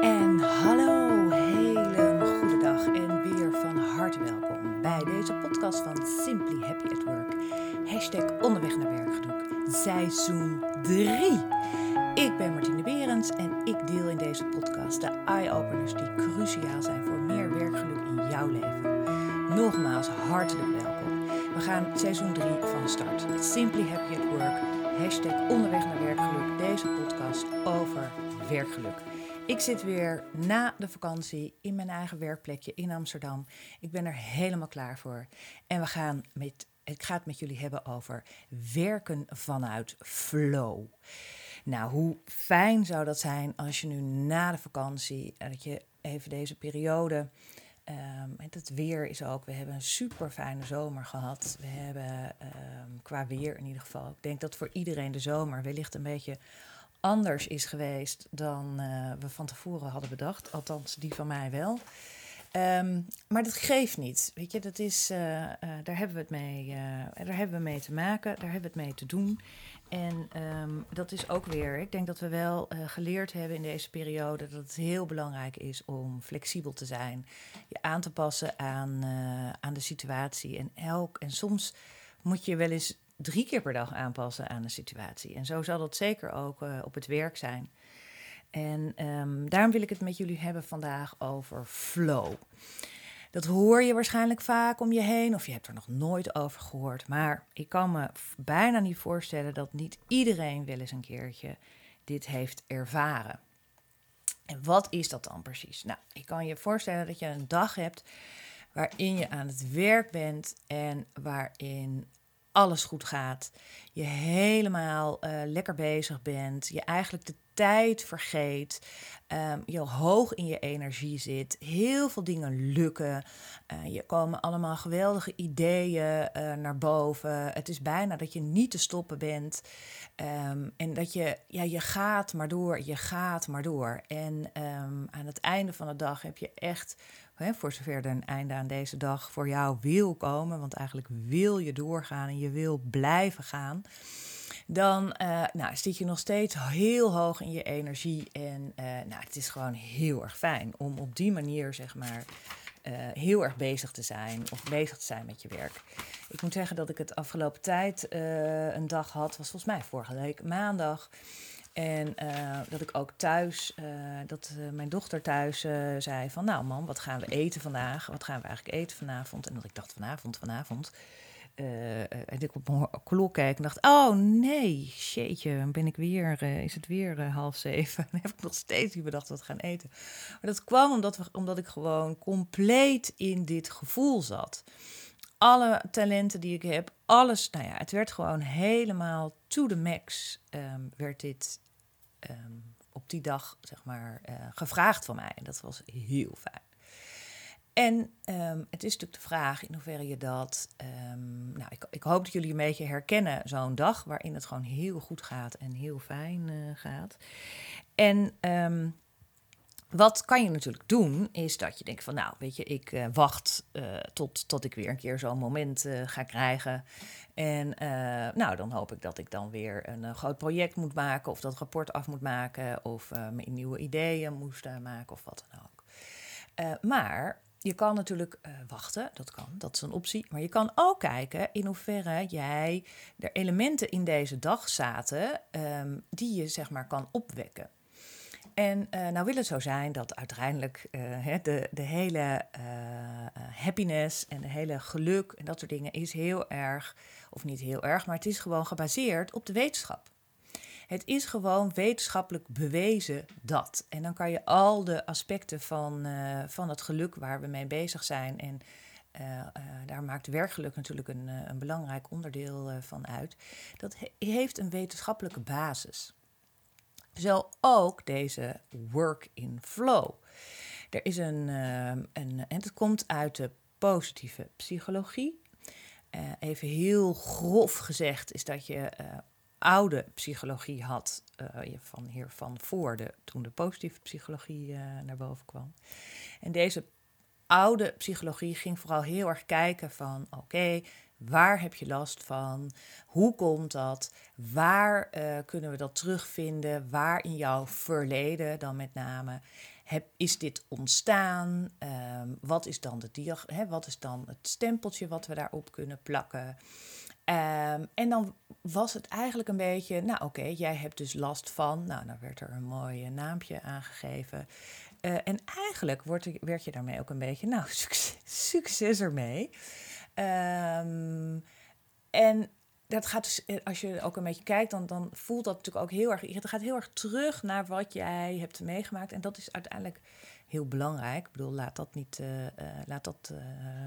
En hallo, hele goede dag en weer van harte welkom bij deze podcast van Simply Happy at Work. Hashtag onderweg naar werkgeluk, seizoen 3. Ik ben Martine Berends en ik deel in deze podcast de eye-openers die cruciaal zijn voor meer werkgeluk in jouw leven. Nogmaals, hartelijk welkom. We gaan seizoen 3 van start. Simply Happy at Work, hashtag onderweg naar werkgeluk. Deze podcast over werkgeluk. Ik zit weer na de vakantie in mijn eigen werkplekje in Amsterdam. Ik ben er helemaal klaar voor. En we gaan met, ik ga het met jullie hebben over werken vanuit flow. Nou, hoe fijn zou dat zijn als je nu na de vakantie, dat je even deze periode Um, het weer is ook, we hebben een super fijne zomer gehad. We hebben um, qua weer in ieder geval, ik denk dat voor iedereen de zomer wellicht een beetje anders is geweest dan uh, we van tevoren hadden bedacht. Althans, die van mij wel. Um, maar dat geeft niet. Weet je, dat is, uh, uh, daar hebben we het mee, daar hebben we mee te maken, daar hebben we het mee te doen. En um, dat is ook weer, ik denk dat we wel geleerd hebben in deze periode dat het heel belangrijk is om flexibel te zijn, je aan te passen aan, aan de situatie. En, elk, en soms moet je wel eens drie keer per dag aanpassen aan de situatie. En zo zal dat zeker ook uh, op het werk zijn. En um, daarom wil ik het met jullie hebben vandaag over flow. Dat hoor je waarschijnlijk vaak om je heen, of je hebt er nog nooit over gehoord. Maar ik kan me bijna niet voorstellen dat niet iedereen wel eens een keertje dit heeft ervaren. En wat is dat dan precies? Nou, ik kan je voorstellen dat je een dag hebt waarin je aan het werk bent en waarin alles goed gaat. Je helemaal uh, lekker bezig bent. Je eigenlijk de tijd vergeet. Um, je hoog in je energie zit. Heel veel dingen lukken. Uh, je komen allemaal geweldige ideeën uh, naar boven. Het is bijna dat je niet te stoppen bent. Um, en dat je, ja, je gaat maar door. Je gaat maar door. En um, aan het einde van de dag heb je echt Hè, voor zover er een einde aan deze dag voor jou wil komen, want eigenlijk wil je doorgaan en je wil blijven gaan, dan uh, nou, zit je nog steeds heel hoog in je energie. En uh, nou, het is gewoon heel erg fijn om op die manier, zeg maar, uh, heel erg bezig te zijn of bezig te zijn met je werk. Ik moet zeggen dat ik het afgelopen tijd een dag had, was volgens mij vorige week maandag. En uh, dat ik ook thuis, uh, dat uh, mijn dochter thuis zei van, nou man, wat gaan we eten vandaag? Wat gaan we eigenlijk eten vanavond? En dat ik dacht, vanavond, vanavond. en ik op mijn klok keek en dacht, oh nee, shitje, ben ik weer, is het weer half zeven? Heb ik nog steeds niet bedacht wat we gaan eten. Maar dat kwam omdat, we, omdat ik gewoon compleet in dit gevoel zat. Alle talenten die ik heb, alles, nou ja, het werd gewoon helemaal to the max, um, werd dit um, op die dag, zeg maar, uh, gevraagd van mij. En dat was heel fijn. En um, het is natuurlijk de vraag in hoeverre je dat. Nou, ik, ik, hoop dat jullie een beetje herkennen zo'n dag waarin het gewoon heel goed gaat en heel fijn uh, gaat. En wat kan je natuurlijk doen, is dat je denkt van, nou, weet je, ik uh, wacht uh, tot, tot ik weer een keer zo'n moment uh, ga krijgen. En nou, dan hoop ik dat ik dan weer een groot project moet maken, of dat rapport af moet maken, of nieuwe ideeën moest maken, of wat dan ook. maar je kan natuurlijk wachten, dat kan, dat is een optie. Maar je kan ook kijken in hoeverre jij er elementen in deze dag zaten um, die je zeg maar kan opwekken. En uh, nou wil het zo zijn dat uiteindelijk uh, de, de hele uh, happiness en de hele geluk en dat soort dingen is heel erg, of niet heel erg, maar het is gewoon gebaseerd op de wetenschap. Het is gewoon wetenschappelijk bewezen dat. En dan kan je al de aspecten van, van het geluk waar we mee bezig zijn en daar maakt werkgeluk natuurlijk een, een belangrijk onderdeel van uit. Dat he heeft een wetenschappelijke basis. Zo ook deze work in flow. Er is een, uh, een en het komt uit de positieve psychologie. Uh, even heel grof gezegd is dat je uh, oude psychologie had van hier van voor de, toen de positieve psychologie naar boven kwam. En deze oude psychologie ging vooral heel erg kijken van oké, Waar heb je last van? Hoe komt dat? Waar uh, kunnen we dat terugvinden? Waar in jouw verleden dan met name? Is dit ontstaan? Um, wat, is dan de diag wat is dan het stempeltje wat we daarop kunnen plakken? Um, en dan was het eigenlijk een beetje, nou oké, jij hebt dus last van, nou dan werd er een mooi naampje aangegeven. Uh, en eigenlijk wordt, werd je daarmee ook een beetje, nou succes, succes ermee. Um, en dat gaat dus, eh, als je ook een beetje kijkt, dan, dan voelt dat natuurlijk ook heel erg. Het gaat heel erg terug naar wat jij hebt meegemaakt. En dat is uiteindelijk heel belangrijk. Ik bedoel, laat dat niet uh, uh, laat dat,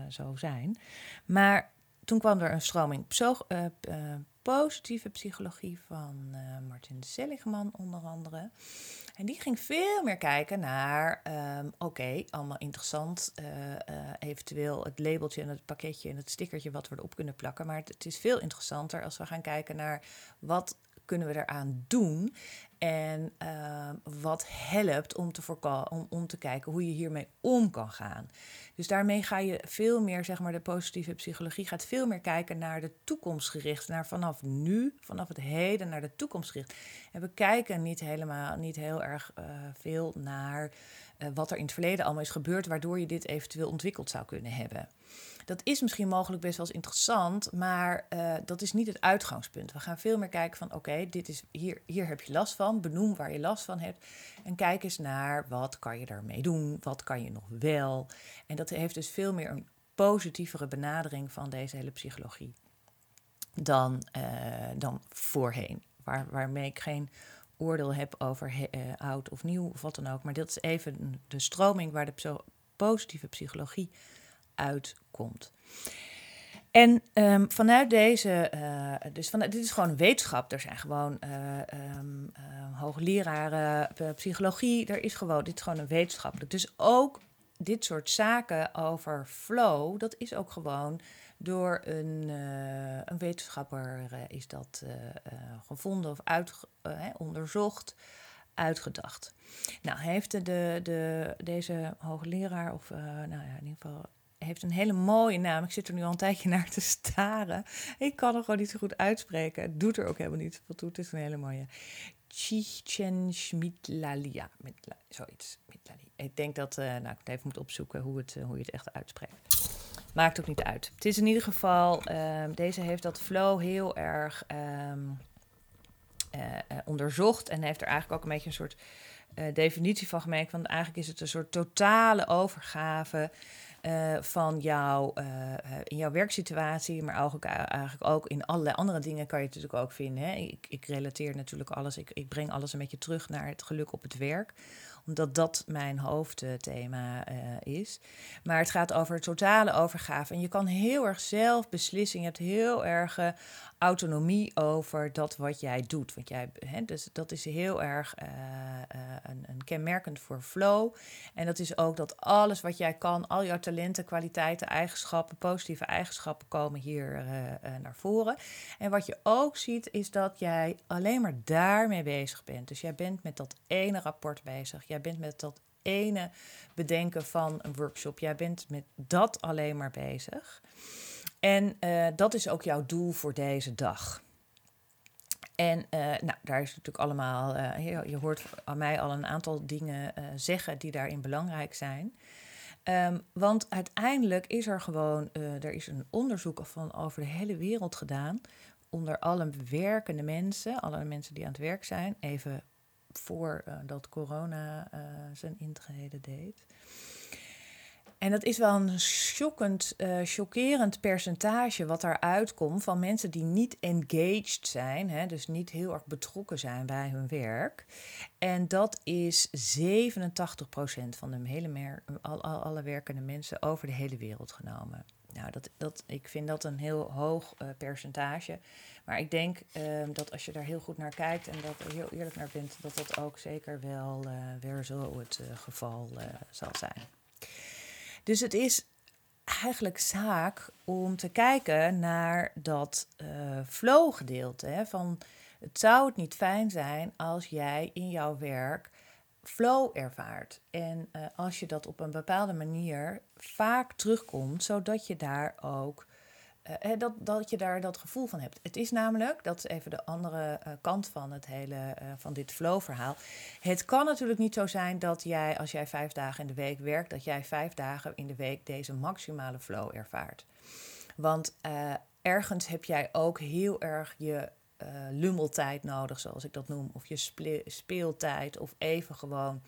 zo zijn. Maar toen kwam er een stroming positieve psychologie van Martin Seligman, onder andere. En die ging veel meer kijken naar, um, oké, allemaal interessant, uh, uh, eventueel het labeltje en het pakketje en het stickertje wat we erop kunnen plakken. Maar het is veel interessanter als we gaan kijken naar wat kunnen we eraan doen en uh, wat helpt om te, om, om te kijken hoe je hiermee om kan gaan. Dus daarmee ga je veel meer, zeg maar, de positieve psychologie gaat veel meer kijken naar de toekomst gericht, naar vanaf nu, vanaf het heden naar de toekomst gericht. En we kijken niet helemaal, niet heel erg uh, veel naar uh, wat er in het verleden allemaal is gebeurd, waardoor je dit eventueel ontwikkeld zou kunnen hebben. Dat is misschien mogelijk best wel eens interessant, maar uh, dat is niet het uitgangspunt. We gaan veel meer kijken van oké, dit is hier, hier heb je last van, benoem waar je last van hebt en kijk eens naar wat kan je daarmee doen, wat kan je nog wel. En dat heeft dus veel meer een positievere benadering van deze hele psychologie dan, uh, dan voorheen, waar, waarmee ik geen oordeel heb over uh, oud of nieuw of wat dan ook. Maar dat is even de stroming waar de positieve psychologie uitkomt. En um, vanuit deze, uh, dus van, dit is gewoon wetenschap. Er zijn gewoon uh, um, hoogleraren psychologie. Er is gewoon, dit is gewoon een wetenschappelijk. Dus ook dit soort zaken over flow, dat is ook gewoon door een, een wetenschapper is dat gevonden of uit, onderzocht, uitgedacht. Nou, heeft de, de, deze hoogleraar, of nou ja, in ieder geval heeft een hele mooie naam. Ik zit er nu al een tijdje naar te staren. Ik kan het gewoon niet zo goed uitspreken. Het doet er ook helemaal niet veel toe. Het is een hele mooie. Chichenschmitlalia. Zoiets. Ik denk dat, uh, nou, ik het even moet opzoeken hoe, het, uh, hoe je het echt uitspreekt. Maakt ook niet uit. Het is in ieder geval, uh, deze heeft dat flow heel erg um, onderzocht. En heeft er eigenlijk ook een beetje een soort definitie van gemaakt. Want eigenlijk is het een soort totale overgave uh, van jou uh, in jouw werksituatie, maar eigenlijk ook in allerlei andere dingen kan je het natuurlijk ook vinden. Hè? Ik, ik relateer natuurlijk alles, ik, ik breng alles een beetje terug naar het geluk op het werk omdat dat mijn hoofdthema uh, is. Maar het gaat over totale overgave. En je kan heel erg zelf beslissen. Je hebt heel erg uh, autonomie over dat wat jij doet. Want jij, hè, dus dat is heel erg uh, een, een, kenmerkend voor flow. En dat is ook dat alles wat jij kan, al jouw talenten, kwaliteiten, eigenschappen, positieve eigenschappen komen hier naar voren. En wat je ook ziet, is dat jij alleen maar daarmee bezig bent. Dus jij bent met dat ene rapport bezig. Jij bent met dat ene bedenken van een workshop. Jij bent met dat alleen maar bezig. En uh, dat is ook jouw doel voor deze dag. En uh, nou, daar is natuurlijk allemaal, uh, je, hoort aan mij al een aantal dingen zeggen die daarin belangrijk zijn. Um, want uiteindelijk is er gewoon, er is een onderzoek van over de hele wereld gedaan. Onder alle werkende mensen, alle mensen die aan het werk zijn, even voordat corona zijn intrede deed. En dat is wel een shockend, uh, chockerend percentage wat daaruit komt van mensen die niet engaged zijn, hè, dus niet heel erg betrokken zijn bij hun werk. En dat is 87% van de hele al, al, alle werkende mensen over de hele wereld genomen. Nou, dat, dat, ik vind dat een heel hoog percentage. Maar ik denk uh, dat als je daar heel goed naar kijkt en dat er heel eerlijk naar bent, dat dat ook zeker wel uh, weer zo het geval zal zijn. Dus het is eigenlijk zaak om te kijken naar dat uh, flow gedeelte. Van het zou het niet fijn zijn als jij in jouw werk flow ervaart. En als je dat op een bepaalde manier vaak terugkomt, zodat je daar ook eh, dat, dat je daar dat gevoel van hebt. Het is namelijk, dat is even de andere uh, kant van het hele uh, van dit flow-verhaal. Het kan natuurlijk niet zo zijn dat jij, als jij vijf dagen in de week werkt, dat jij vijf dagen in de week deze maximale flow ervaart. Want ergens heb jij ook heel erg je lummeltijd nodig, zoals ik dat noem, of je speeltijd, of even gewoon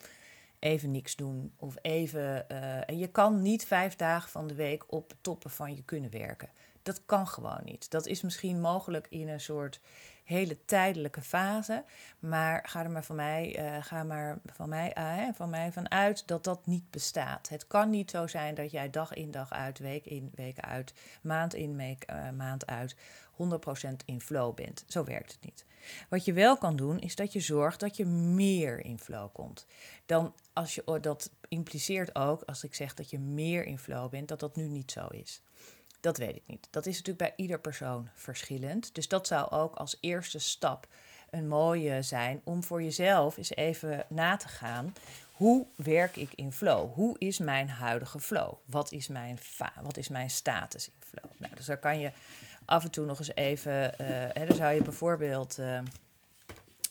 even niks doen. Of even. en je kan niet vijf dagen van de week op toppen van je kunnen werken. Dat kan gewoon niet. Dat is misschien mogelijk in een soort hele tijdelijke fase. Maar ga er maar van mij, uh, ga maar van mij, uh, van mij vanuit dat dat niet bestaat. Het kan niet zo zijn dat jij dag in dag uit, week in week uit, maand in uh, maand uit 100% in flow bent. Zo werkt het niet. Wat je wel kan doen, is dat je zorgt dat je meer in flow komt. Dan als je dat impliceert ook, als ik zeg dat je meer in flow bent, dat dat nu niet zo is. Dat weet ik niet. Dat is natuurlijk bij ieder persoon verschillend. Dus dat zou ook als eerste stap een mooie zijn om voor jezelf eens even na te gaan. Hoe werk ik in flow? Hoe is mijn huidige flow? Wat is mijn, wat is mijn status in flow? Nou, dus daar kan je af en toe nog eens even. Uh, hè, dan zou je bijvoorbeeld uh,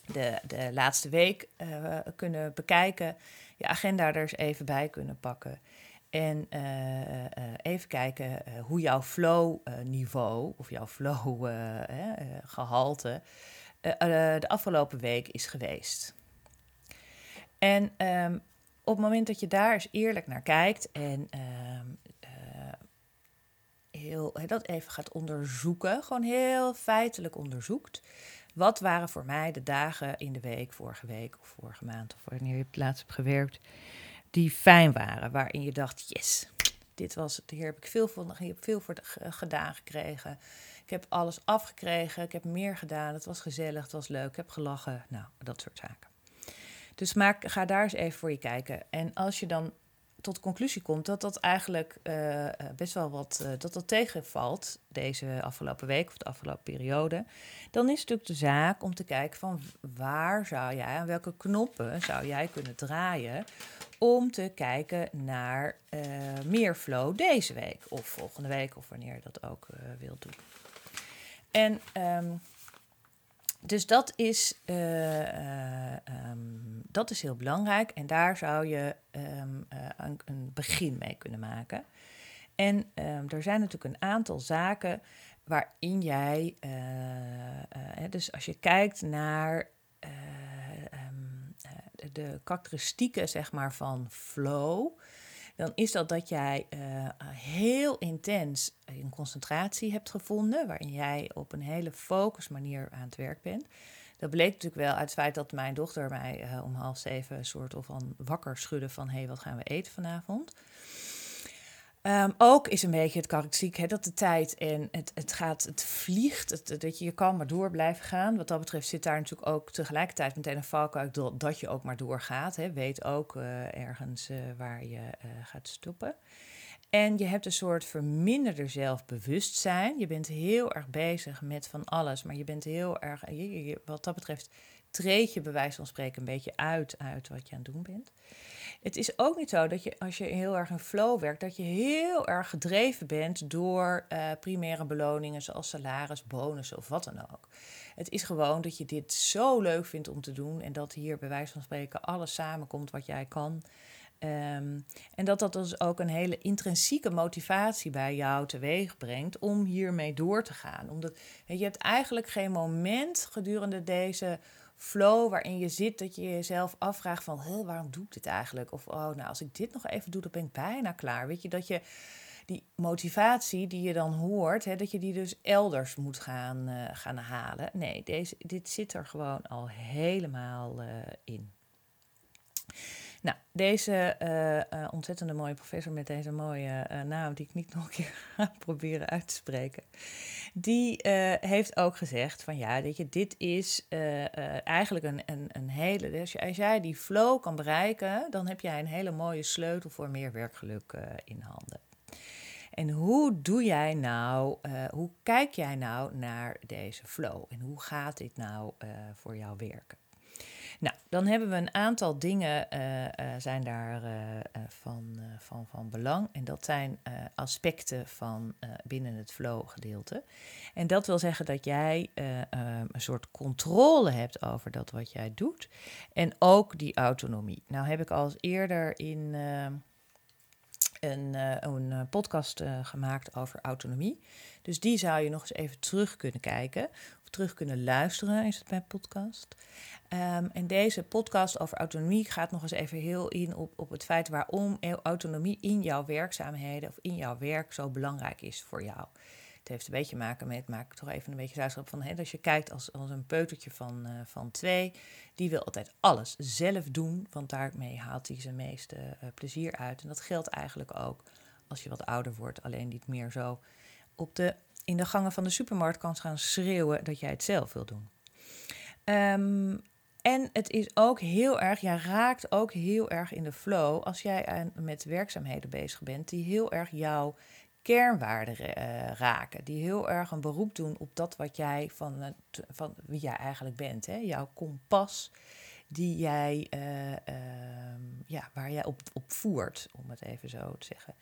de, de laatste week uh, kunnen bekijken. Je agenda er eens even bij kunnen pakken. En uh, even kijken hoe jouw flow-niveau of jouw flow-gehalte de afgelopen week is geweest. En um, op het moment dat je daar eens eerlijk naar kijkt en uh, heel, dat even gaat onderzoeken, gewoon heel feitelijk onderzoekt. Wat waren voor mij de dagen in de week, vorige week of vorige maand of wanneer je het laatst hebt gewerkt, die fijn waren, waarin je dacht, yes, dit was het, hier heb ik veel, van, heb veel voor gedaan gekregen. Ik heb alles afgekregen, ik heb meer gedaan, het was gezellig, het was leuk, ik heb gelachen, nou, dat soort zaken. Dus maak, ga daar eens even voor je kijken. En als je dan tot de conclusie komt dat dat eigenlijk uh, best wel wat uh, dat dat tegenvalt deze afgelopen week of de afgelopen periode, dan is het natuurlijk de zaak om te kijken van waar zou jij, aan welke knoppen zou jij kunnen draaien om te kijken naar uh, meer flow deze week of volgende week of wanneer je dat ook wilt doen. En um, dus dat is, uh, um, dat is heel belangrijk en daar zou je uh, een, een, begin mee kunnen maken. En er zijn natuurlijk een aantal zaken waarin jij, dus als je kijkt naar de karakteristieken zeg maar, van flow, dan is dat dat jij uh, heel intens een concentratie hebt gevonden, waarin jij op een hele focus manier aan het werk bent. Dat bleek natuurlijk wel uit het feit dat mijn dochter mij uh, om half zeven een soort van wakker schudde van hé, hey, wat gaan we eten vanavond? Um, ook is een beetje het karakteristiek dat de tijd en het, het gaat, het vliegt, dat je, je kan maar door blijven gaan. Wat dat betreft zit daar natuurlijk ook tegelijkertijd meteen een valkuil dat, dat je ook maar doorgaat. Hè. Weet ook uh, ergens uh, waar je uh, gaat stoppen. En je hebt een soort verminderde zelfbewustzijn. Je bent heel erg bezig met van alles, maar je bent heel erg, wat dat betreft, treed je bij wijze van spreken een beetje uit uit wat je aan het doen bent. Het is ook niet zo dat je als je heel erg in flow werkt, dat je heel erg gedreven bent door uh, primaire beloningen zoals salaris, bonussen of wat dan ook. Het is gewoon dat je dit zo leuk vindt om te doen en dat hier bij wijze van spreken alles samenkomt wat jij kan. Um, en dat dat dus ook een hele intrinsieke motivatie bij jou teweeg brengt om hiermee door te gaan. Omdat je hebt eigenlijk geen moment gedurende deze flow waarin je zit dat je jezelf afvraagt van waarom doe ik dit eigenlijk? Of oh, nou als ik dit nog even doe, dan ben ik bijna klaar. Weet je dat je die motivatie die je dan hoort, hè, dat je die dus elders moet gaan, uh, gaan halen. Nee, deze, dit zit er gewoon al helemaal uh, in. Nou, deze uh, ontzettende mooie professor met deze mooie uh, naam, die ik niet nog een keer ga proberen uit te spreken, die heeft ook gezegd van ja, weet je, dit is eigenlijk een, een, een hele, dus als jij die flow kan bereiken, dan heb jij een hele mooie sleutel voor meer werkgeluk in handen. En hoe doe jij nou, hoe kijk jij nou naar deze flow en hoe gaat dit nou voor jou werken? Nou, dan hebben we een aantal dingen uh, zijn daar uh, van, van, van belang. En dat zijn aspecten van binnen het flow gedeelte. En dat wil zeggen dat jij een soort controle hebt over dat wat jij doet. En ook die autonomie. Nou heb ik al eerder in een, een podcast gemaakt over autonomie. Dus die zou je nog eens even terug kunnen kijken. Terug kunnen luisteren, is het mijn podcast. Um, en deze podcast over autonomie gaat nog eens even heel in op, op het feit waarom autonomie in jouw werkzaamheden of in jouw werk zo belangrijk is voor jou. Het heeft een beetje maken met, maak ik toch even een beetje uitschap van, hè, als je kijkt als, als een peutertje van, uh, van twee, die wil altijd alles zelf doen, want daarmee haalt hij zijn meeste uh, plezier uit. En dat geldt eigenlijk ook als je wat ouder wordt, alleen niet meer zo op de, in de gangen van de supermarkt kan gaan schreeuwen dat jij het zelf wil doen. Um, en het is ook heel erg, ja, raakt ook heel erg in de flow als jij met werkzaamheden bezig bent die heel erg jouw kernwaarden uh, raken. Die heel erg een beroep doen op dat wat jij van, van wie jij eigenlijk bent. Hè? Jouw kompas die jij, uh, uh, ja, waar jij op, op voert, om het even zo te zeggen.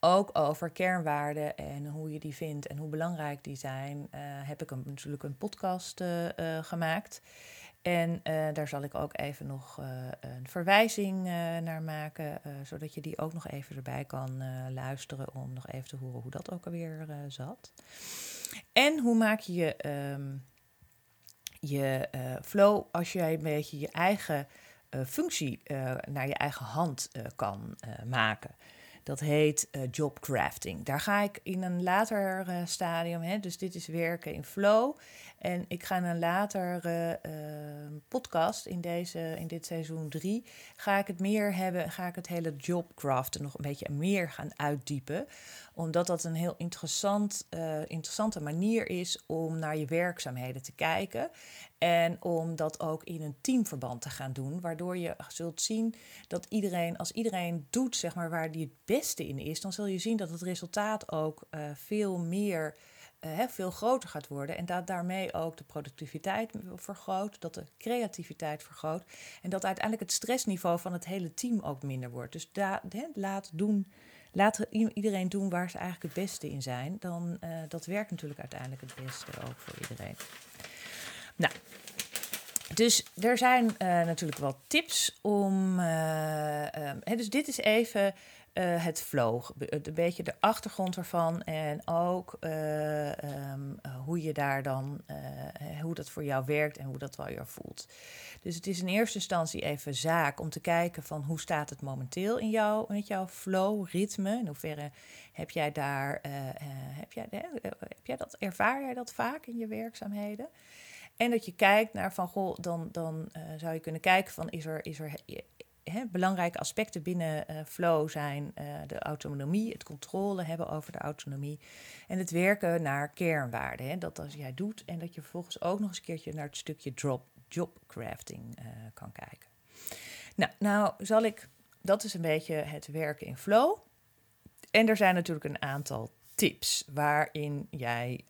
Ook over kernwaarden en hoe je die vindt en hoe belangrijk die zijn, eh, heb ik een, natuurlijk een podcast gemaakt. En daar zal ik ook even nog een verwijzing naar maken, zodat je die ook nog even erbij kan luisteren om nog even te horen hoe dat ook alweer zat. En hoe maak je je, um, je flow als jij een beetje je eigen functie naar je eigen hand kan maken. Dat heet uh, jobcrafting. Daar ga ik in een later uh, stadium, hè, dus dit is werken in flow. En ik ga in een later uh, podcast in, deze, in dit seizoen 3, ga ik het meer hebben, ga ik het hele jobcraften nog een beetje meer gaan uitdiepen. Omdat dat een heel interessant, interessante manier is om naar je werkzaamheden te kijken. En om dat ook in een teamverband te gaan doen, waardoor je zult zien dat iedereen, als iedereen doet zeg maar, waar die het beste in is, dan zul je zien dat het resultaat ook uh, veel meer, uh, veel groter gaat worden. En dat daarmee ook de productiviteit vergroot, dat de creativiteit vergroot. En dat uiteindelijk het stressniveau van het hele team ook minder wordt. Dus da, laat doen. Laat iedereen doen waar ze eigenlijk het beste in zijn. Dan uh, dat werkt natuurlijk uiteindelijk het beste ook voor iedereen. Nou, dus er zijn uh, natuurlijk wel tips om. Uh, um, dus dit is even uh, het flow, een beetje de achtergrond ervan en ook um, hoe je daar dan, hoe dat voor jou werkt en hoe dat wel je voelt. Dus het is in eerste instantie even zaak om te kijken van hoe staat het momenteel in jou, met jouw flow, ritme. In hoeverre heb jij daar, heb, jij, heb jij dat, ervaar jij dat vaak in je werkzaamheden? En dat je kijkt naar van, goh, dan, dan zou je kunnen kijken van, is er, is er he, belangrijke aspecten binnen uh, flow zijn uh, de autonomie, het controle hebben over de autonomie en het werken naar kernwaarden. Hè, dat als jij doet en dat je vervolgens ook nog eens een keertje naar het stukje drop, jobcrafting kan kijken. Nou, nou zal ik, dat is een beetje het werken in flow. En er zijn natuurlijk een aantal tips waarin jij,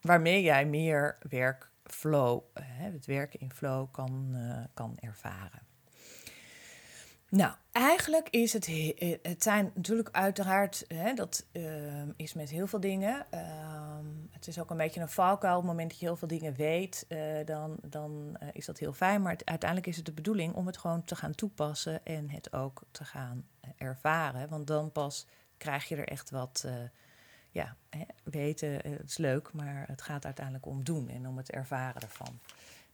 waarmee jij meer werk flow, het werken in flow kan, kan ervaren. Nou, eigenlijk is het, eh, het zijn natuurlijk uiteraard, hè, dat uh, is met heel veel dingen. Uh, het is ook een beetje een valkuil. Op het moment dat je heel veel dingen weet, uh, dan, dan is dat heel fijn. Maar uiteindelijk is het de bedoeling om het gewoon te gaan toepassen en het ook te gaan ervaren. Want dan pas krijg je er echt wat ja, hè, weten, eh, het is leuk, maar het gaat uiteindelijk om doen en om het ervaren ervan.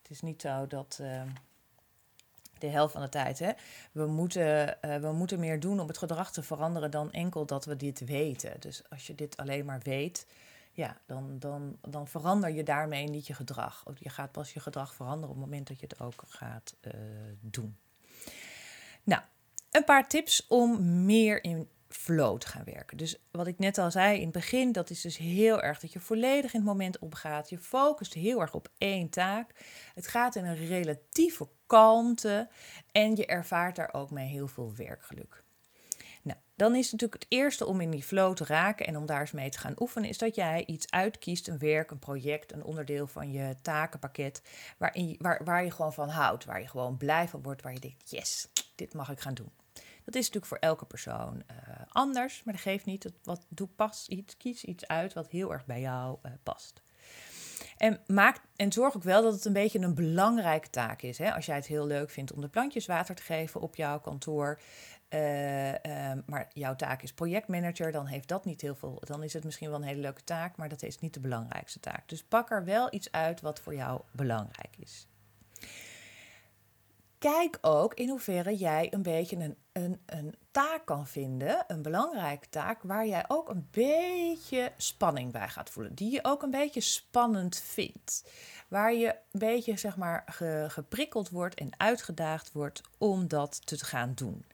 Het is niet zo dat uh, de helft van de tijd, hè, we, moeten, uh, we moeten meer doen om het gedrag te veranderen dan enkel dat we dit weten. Dus als je dit alleen maar weet, ja, dan, dan, dan verander je daarmee niet je gedrag. Je gaat pas je gedrag veranderen op het moment dat je het ook gaat uh, doen. Nou, een paar tips om meer in flow te gaan werken. Dus wat ik net al zei in het begin, dat is dus heel erg dat je volledig in het moment opgaat. Je focust heel erg op één taak. Het gaat in een relatieve kalmte en je ervaart daar ook mee heel veel werkgeluk. Nou, dan is natuurlijk het eerste om in die flow te raken en om daar eens mee te gaan oefenen, is dat jij iets uitkiest, een werk, een project, een onderdeel van je takenpakket, waarin, waar, waar je gewoon van houdt, waar je gewoon blij van wordt, waar je denkt, yes, dit mag ik gaan doen. Dat is natuurlijk voor elke persoon uh, anders, maar dat geeft niet. Wat doe pas iets, kies iets uit wat heel erg bij jou uh, past. En, maak, en zorg ook wel dat het een beetje een belangrijke taak is. Hè? Als jij het heel leuk vindt om de plantjes water te geven op jouw kantoor. Uh, uh, maar jouw taak is projectmanager, dan heeft dat niet heel veel. Dan is het misschien wel een hele leuke taak, maar dat is niet de belangrijkste taak. Dus pak er wel iets uit wat voor jou belangrijk is kijk ook in hoeverre jij een beetje een, een, een taak kan vinden, een belangrijke taak, waar jij ook een beetje spanning bij gaat voelen. Die je ook een beetje spannend vindt. Waar je een beetje zeg maar geprikkeld wordt en uitgedaagd wordt om dat te gaan doen.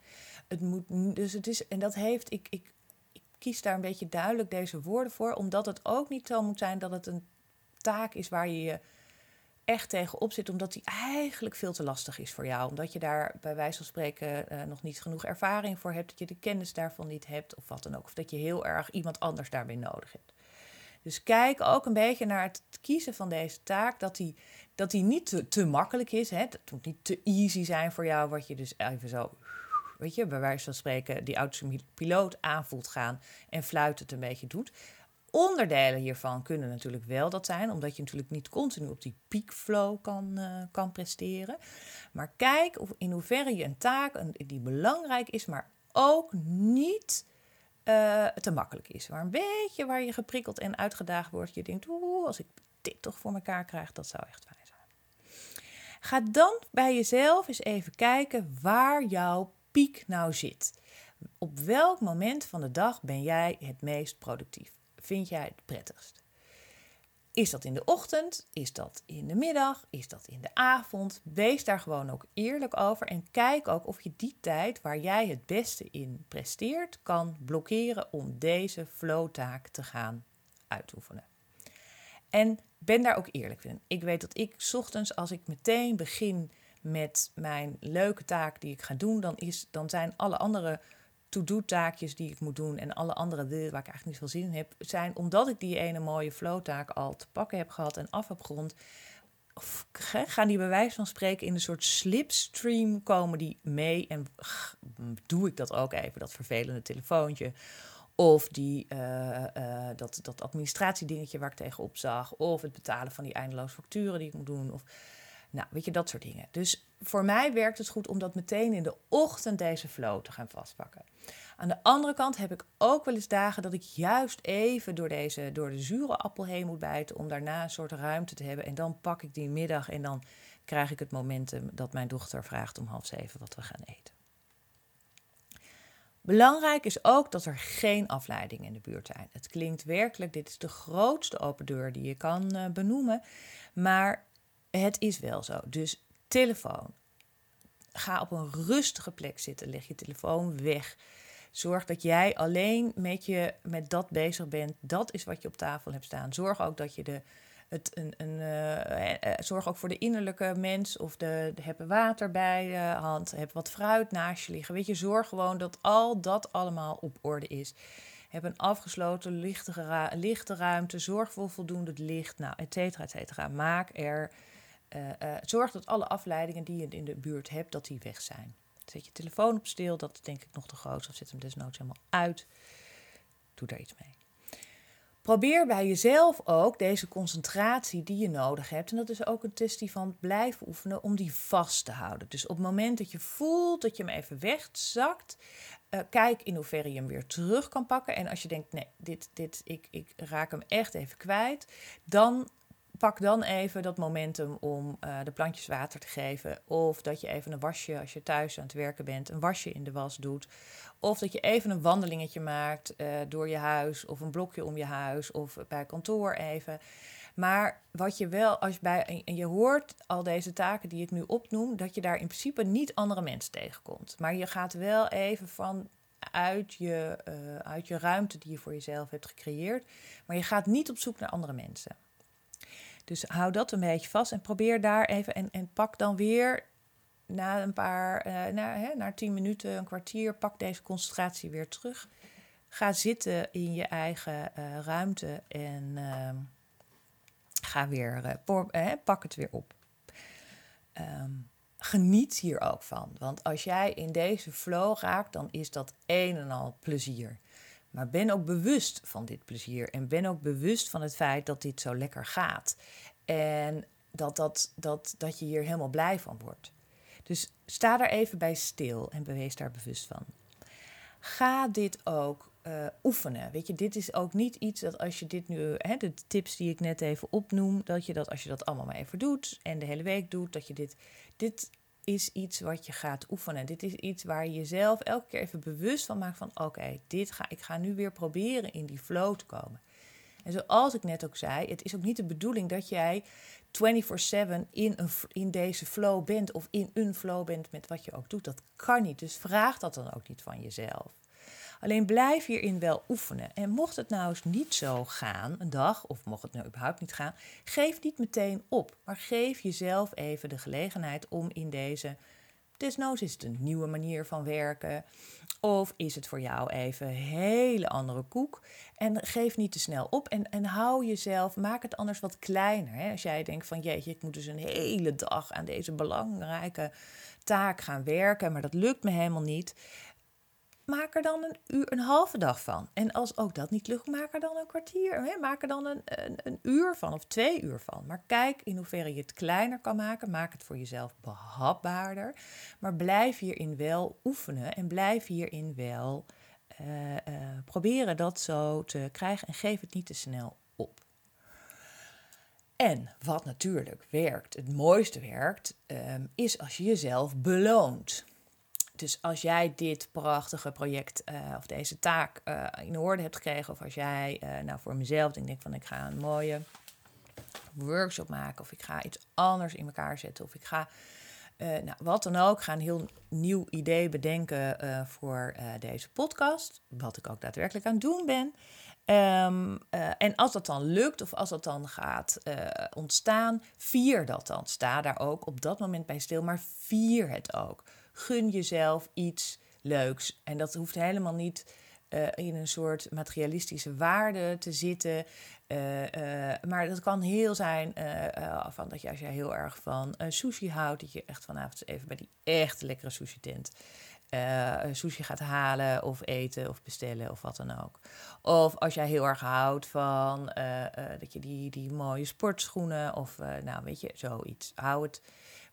Het moet, dus het is, en dat heeft, ik, ik, ik kies daar een beetje duidelijk deze woorden voor, omdat het ook niet zo moet zijn dat het een taak is waar je je echt tegenop zit, omdat die eigenlijk veel te lastig is voor jou. Omdat je daar bij wijze van spreken uh, nog niet genoeg ervaring voor hebt, dat je de kennis daarvan niet hebt of wat dan ook. Of dat je heel erg iemand anders daarbij nodig hebt. Dus kijk ook een beetje naar het kiezen van deze taak, dat die, dat die niet te, te makkelijk is. Hè? Het moet niet te easy zijn voor jou, wat je dus even zo, weet je, bij wijze van spreken die autopiloot aanvoelt gaan en fluitend een beetje doet. Onderdelen hiervan kunnen natuurlijk wel dat zijn, omdat je natuurlijk niet continu op die peakflow kan, uh, kan presteren. Maar kijk of, in hoeverre je een taak die belangrijk is, maar ook niet uh, te makkelijk is. Maar een beetje waar je geprikkeld en uitgedaagd wordt. Je denkt, oeh, als ik dit toch voor elkaar krijg, dat zou echt fijn zijn. Ga dan bij jezelf eens even kijken waar jouw piek nou zit. Op welk moment van de dag ben jij het meest productief? Vind jij het prettigst? Is dat in de ochtend? Is dat in de middag? Is dat in de avond? Wees daar gewoon ook eerlijk over en kijk ook of je die tijd waar jij het beste in presteert kan blokkeren om deze flowtaak te gaan uitoefenen. En ben daar ook eerlijk in. Ik weet dat ik ochtends, als ik meteen begin met mijn leuke taak die ik ga doen, dan, is, dan zijn alle andere to-do-taakjes die ik moet doen en alle andere dingen waar ik eigenlijk niet veel zin in heb, zijn omdat ik die ene mooie flow-taak al te pakken heb gehad en af heb gerond. Of gaan die bij wijze van spreken in een soort slipstream komen die mee en doe ik dat ook even, dat vervelende telefoontje. Of die, uh, uh, dat, dat administratiedingetje waar ik tegenop zag. Of het betalen van die eindeloze facturen die ik moet doen. Of nou, weet je, dat soort dingen. Dus voor mij werkt het goed om dat meteen in de ochtend deze flow te gaan vastpakken. Aan de andere kant heb ik ook wel eens dagen dat ik juist even door, deze, door de zure appel heen moet bijten om daarna een soort ruimte te hebben. En dan pak ik die middag en dan krijg ik het momentum dat mijn dochter vraagt om half zeven wat we gaan eten. Belangrijk is ook dat er geen afleidingen in de buurt zijn. Het klinkt werkelijk, dit is de grootste open deur die je kan uh, benoemen. Maar het is wel zo. Dus telefoon. Ga op een rustige plek zitten. Leg je telefoon weg. Zorg dat jij alleen met, je, met dat bezig bent. Dat is wat je op tafel hebt staan. Zorg ook dat je de. Het, een, een, uh, zorg ook voor de innerlijke mens of de, de heb water bij de hand. Heb wat fruit naast je liggen. Weet je, zorg gewoon dat al dat allemaal op orde is. Heb een afgesloten lichte, lichte ruimte. Zorg voor voldoende licht. Nou, et cetera, et cetera. Maak er uh, uh, zorg dat alle afleidingen die je in de buurt hebt, dat die weg zijn. Zet je telefoon op stil, dat is denk ik nog te groot. Of zet hem desnoods helemaal uit. Doe daar iets mee. Probeer bij jezelf ook deze concentratie die je nodig hebt. En dat is ook een testie van blijven oefenen om die vast te houden. Dus op het moment dat je voelt dat je hem even wegzakt, uh, kijk in hoeverre je hem weer terug kan pakken. En als je denkt, nee, dit, dit, ik, ik raak hem echt even kwijt, dan pak dan even dat momentum om uh, de plantjes water te geven. Of dat je even een wasje, als je thuis aan het werken bent, een wasje in de was doet. Of dat je even een wandelingetje maakt uh, door je huis. Of een blokje om je huis. Of bij kantoor even. Maar wat je wel, als je bij, en je hoort al deze taken die ik nu opnoem, dat je daar in principe niet andere mensen tegenkomt. Maar je gaat wel even van uit je, uh, uit je ruimte die je voor jezelf hebt gecreëerd. Maar je gaat niet op zoek naar andere mensen. Dus hou dat een beetje vast en probeer daar even en, en pak dan weer na een paar, uh, na, hè, na tien minuten, een kwartier, pak deze concentratie weer terug. Ga zitten in je eigen uh, ruimte en uh, ga weer, uh, pak het weer op. Um, geniet hier ook van. Want als jij in deze flow raakt, dan is dat een en al plezier. Maar ben ook bewust van dit plezier. En ben ook bewust van het feit dat dit zo lekker gaat. En dat, dat, dat, dat je hier helemaal blij van wordt. Dus sta daar even bij stil en bewees daar bewust van. Ga dit ook uh, oefenen. Weet je, dit is ook niet iets dat als je dit nu, hè, de tips die ik net even opnoem, dat je dat als je dat allemaal maar even doet en de hele week doet, dat je dit, dit is iets wat je gaat oefenen. Dit is iets waar je jezelf elke keer even bewust van maakt van oké, dit ga ik ga nu weer proberen in die flow te komen. En zoals ik net ook zei, het is ook niet de bedoeling dat jij 24/7 in, een, in deze flow bent of in een flow bent met wat je ook doet. Dat kan niet. Dus vraag dat dan ook niet van jezelf. Alleen blijf hierin wel oefenen. En mocht het nou eens niet zo gaan, een dag, of mocht het nou überhaupt niet gaan, geef niet meteen op. Maar geef jezelf even de gelegenheid om in deze. Desnoods is het een nieuwe manier van werken. Of is het voor jou even een hele andere koek? En geef niet te snel op en, en hou jezelf, maak het anders wat kleiner. Hè? Als jij denkt van jeetje, ik moet dus een hele dag aan deze belangrijke taak gaan werken, maar dat lukt me helemaal niet maak er dan een, uur, een halve dag van. En als ook dat niet lukt, maak er dan een kwartier. Hè? Maak er dan een, een, een, uur van of twee uur van. Maar kijk in hoeverre je het kleiner kan maken. Maak het voor jezelf behapbaarder. Maar blijf hierin wel oefenen en blijf hierin wel uh, uh, proberen dat zo te krijgen. En geef het niet te snel op. En wat natuurlijk werkt, het mooiste werkt, um, is als je jezelf beloont. Dus als jij dit prachtige project uh, of deze taak uh, in orde hebt gekregen, of als jij, uh, nou voor mezelf, denk ik van ik ga een mooie workshop maken, of ik ga iets anders in elkaar zetten, of ik ga, nou, wat dan ook, ga een heel nieuw idee bedenken voor deze podcast, wat ik ook daadwerkelijk aan het doen ben. Um, en als dat dan lukt, of als dat dan gaat ontstaan, vier dat dan. Sta daar ook op dat moment bij stil, maar vier het ook gun jezelf iets leuks. En dat hoeft helemaal niet uh, in een soort materialistische waarde te zitten. Uh, uh, maar dat kan heel zijn van dat je als je heel erg van sushi houdt, dat je echt vanavond even bij die echt lekkere sushi tent sushi gaat halen of eten of bestellen of wat dan ook. Of als jij heel erg houdt van dat je die, die mooie sportschoenen of nou weet je, zoiets. Hou het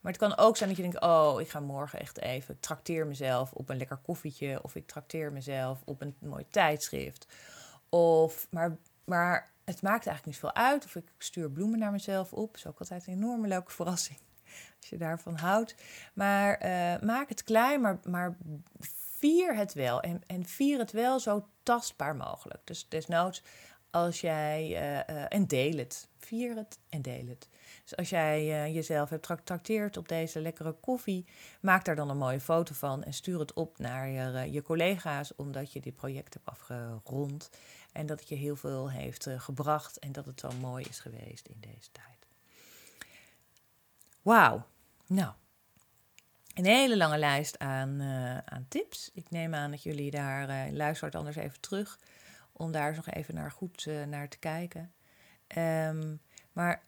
maar het kan ook zijn dat je denkt, oh, ik ga morgen echt even, trakteer mezelf op een lekker koffietje. Of ik trakteer mezelf op een mooi tijdschrift. Of, maar, maar het maakt eigenlijk niet veel uit. Of ik stuur bloemen naar mezelf op. Dat is ook altijd een enorme leuke verrassing. Als je daarvan houdt. Maar uh, maak het klein, maar, maar vier het wel. En, en vier het wel zo tastbaar mogelijk. Dus desnoods als jij, uh, uh, en deel het. Vier het en deel het. Dus als jij uh, jezelf hebt getrakteerd op deze lekkere koffie, maak daar dan een mooie foto van en stuur het op naar je, je collega's, omdat je dit project hebt afgerond en dat het je heel veel heeft gebracht en dat het zo mooi is geweest in deze tijd. Wauw. Nou, een hele lange lijst aan, aan tips. Ik neem aan dat jullie daar, luistert anders even terug om daar nog even naar goed naar te kijken. Um, maar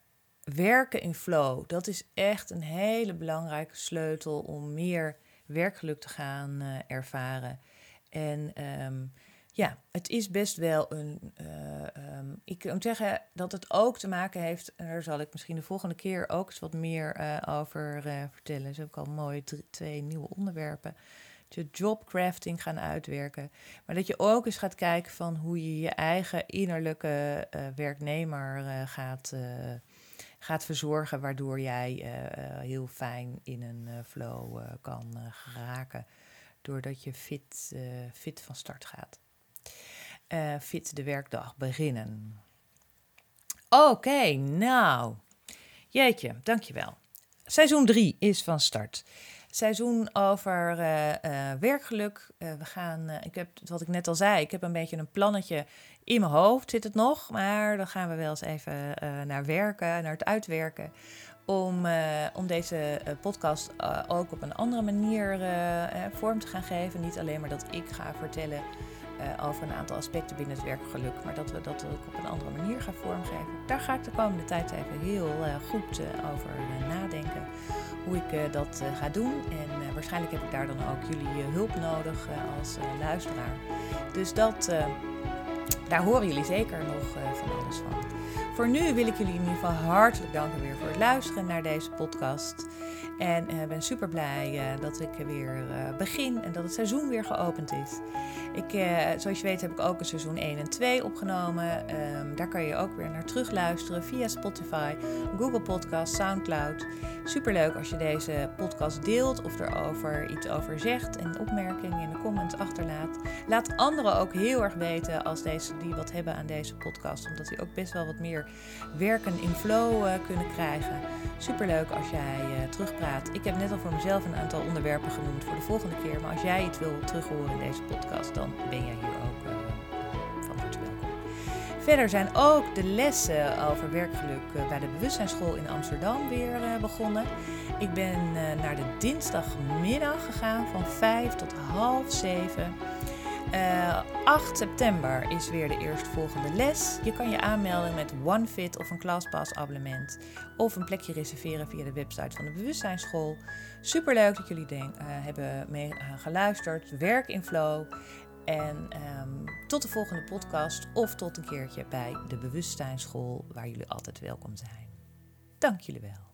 werken in flow, dat is echt een hele belangrijke sleutel om meer werkgeluk te gaan uh, ervaren. En um, ja, het is best wel een. Uh, um, ik kan zeggen dat het ook te maken heeft. Daar zal ik misschien de volgende keer ook eens wat meer over vertellen. Er zijn ook al mooie twee nieuwe onderwerpen je jobcrafting gaan uitwerken. Maar dat je ook eens gaat kijken van hoe je je eigen innerlijke werknemer gaat, gaat verzorgen, waardoor jij heel fijn in een flow kan geraken. Doordat je fit, fit van start gaat. fit de werkdag beginnen. Oké, nou. Jeetje, dankjewel. Seizoen 3 is van start. Seizoen over werkgeluk. we gaan, ik heb, wat ik net al zei, ik heb een beetje een plannetje in mijn hoofd zit het nog. Maar dan gaan we wel eens even naar werken, naar het uitwerken om, om deze podcast ook op een andere manier vorm te gaan geven. Niet alleen maar dat ik ga vertellen uh, over een aantal aspecten binnen het werkgeluk, maar dat we dat ook op een andere manier gaan vormgeven. Daar ga ik de komende tijd even heel uh, goed uh, over nadenken hoe ik dat ga doen. En waarschijnlijk heb ik daar dan ook jullie hulp nodig als luisteraar. Dus dat, daar horen jullie zeker nog van alles van. Voor nu wil ik jullie in ieder geval hartelijk danken weer voor het luisteren naar deze podcast. En ik ben super blij dat ik weer begin en dat het seizoen weer geopend is. Ik, eh, zoals je weet heb ik ook een seizoen 1 en 2 opgenomen. Um, daar kan je ook weer naar terug luisteren via Spotify, Google Podcast, Soundcloud. Superleuk als je deze podcast deelt of erover iets over zegt en opmerkingen in de comments achterlaat. Laat anderen ook heel erg weten als deze, die wat hebben aan deze podcast, omdat die ook best wel wat meer werken in flow uh, kunnen krijgen. Superleuk als jij uh, terugpraat. Ik heb net al voor mezelf een aantal onderwerpen genoemd voor de volgende keer, maar als jij iets wil terughoren in deze podcast, dan ben jij hier ook uh, van harte welkom. Verder zijn ook de lessen over werkgeluk uh, bij de bewustzijnsschool in Amsterdam weer begonnen. Ik ben naar de dinsdagmiddag gegaan van 5 tot half 7. 8 september is weer de eerstvolgende les. Je kan je aanmelden met OneFit of een ClassPass abonnement. Of een plekje reserveren via de website van de Bewustzijnsschool. Superleuk dat jullie denk, uh, hebben mee geluisterd. Werk in flow. En um, tot de volgende podcast of tot een keertje bij de Bewustzijnsschool, waar jullie altijd welkom zijn. Dank jullie wel.